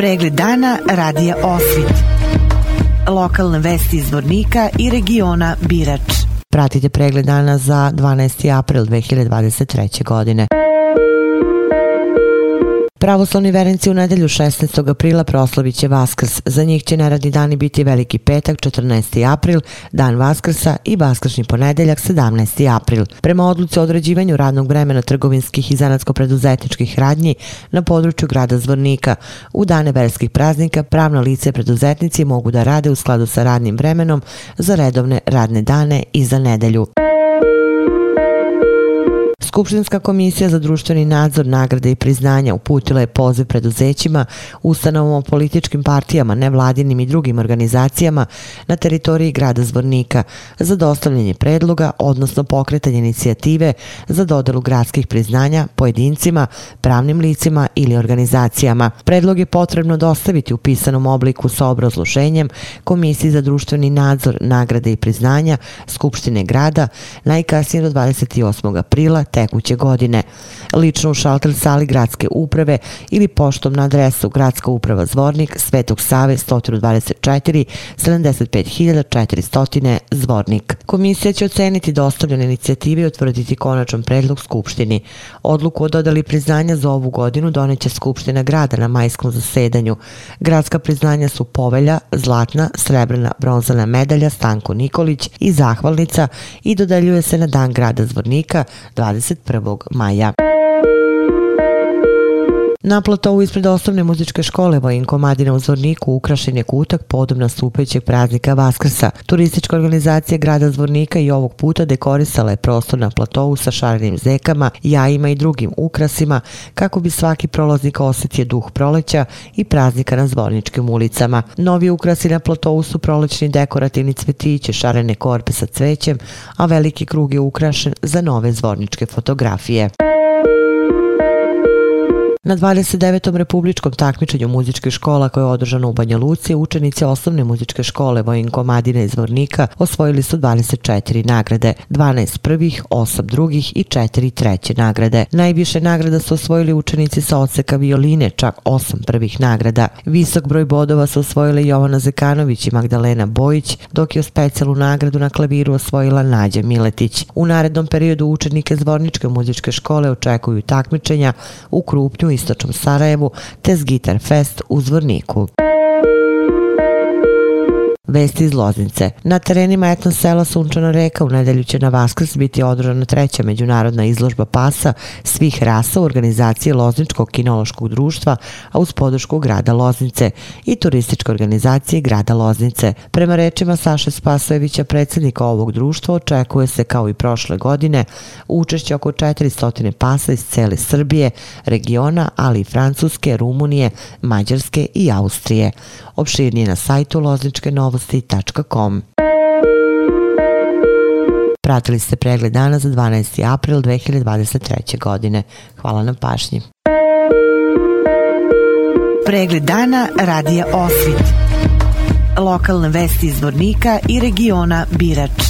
Pregled dana radija Osvit. Lokalne vesti iz Vornika i regiona Birač. Pratite pregled dana za 12. april 2023. godine. Pravoslavni verenci u nedelju 16. aprila proslavit će Vaskrs. Za njih će neradni dani biti Veliki petak 14. april, Dan Vaskrsa i Vaskršnji ponedeljak 17. april. Prema odluci o određivanju radnog vremena trgovinskih i zanatsko-preduzetničkih radnji na području grada Zvornika, u dane verskih praznika pravna lice preduzetnici mogu da rade u skladu sa radnim vremenom za redovne radne dane i za nedelju. Skupštinska komisija za društveni nadzor, nagrade i priznanja uputila je poziv preduzećima, ustanovom političkim partijama, nevladinim i drugim organizacijama na teritoriji grada Zvornika za dostavljanje predloga, odnosno pokretanje inicijative za dodelu gradskih priznanja pojedincima, pravnim licima ili organizacijama. Predlog je potrebno dostaviti u pisanom obliku sa obrazloženjem Komisiji za društveni nadzor, nagrade i priznanja Skupštine grada najkasnije do 28. aprila tekuće godine. Lično u šalter sali gradske uprave ili poštom na adresu Gradska uprava Zvornik, Svetog Save, 124, 75400 Zvornik. Komisija će oceniti dostavljene inicijative i otvrditi konačan predlog Skupštini. Odluku o dodali priznanja za ovu godinu doneće Skupština grada na majskom zasedanju. Gradska priznanja su Povelja, Zlatna, Srebrna, Bronzana medalja Stanko Nikolić i Zahvalnica i dodeljuje se na dan grada Zvornika 10 prevog maja. Na platovu ispred osnovne muzičke škole Vojinko Madina u Zvorniku ukrašen je kutak podom nastupajućeg praznika Vaskrsa. Turistička organizacija grada Zvornika i ovog puta dekorisala je prostor na platovu sa šarenim zekama, jajima i drugim ukrasima kako bi svaki prolaznik osjetio duh proleća i praznika na zvorničkim ulicama. Novi ukrasi na platovu su prolećni dekorativni cvetiće, šarene korpe sa cvećem, a veliki krug je ukrašen za nove zvorničke fotografije. Na 29. republičkom takmičenju muzičke škola koje je održano u Banja Luci, učenici osnovne muzičke škole Vojin Komadine iz Vornika osvojili su 24 nagrade, 12 prvih, 8 drugih i 4 treće nagrade. Najviše nagrada su osvojili učenici sa odseka violine, čak 8 prvih nagrada. Visok broj bodova su osvojile Jovana Zekanović i Magdalena Bojić, dok je u specijalnu nagradu na klaviru osvojila Nađa Miletić. U narednom periodu učenike Zvorničke muzičke škole očekuju takmičenja u Krupnju i istočnom Sarajevu te Zgitar Gitar Fest u Zvorniku. Vesti iz Loznice. Na terenima etno sela Sunčana reka u nedelju će na Vaskrs biti održana treća međunarodna izložba pasa svih rasa u organizaciji Lozničkog kinološkog društva, a uz podršku grada Loznice i turističke organizacije grada Loznice. Prema rečima Saše Spasojevića, predsjednika ovog društva, očekuje se kao i prošle godine učešće oko 400 pasa iz cele Srbije, regiona, ali i Francuske, Rumunije, Mađarske i Austrije. Opširnije na sajtu lozničke novosti novosti.com. Pratili ste pregled dana za 12. april 2023. godine. Hvala na pašnji. Pregled dana radija Osvit. Lokalne vesti iz Vornika i regiona Birač.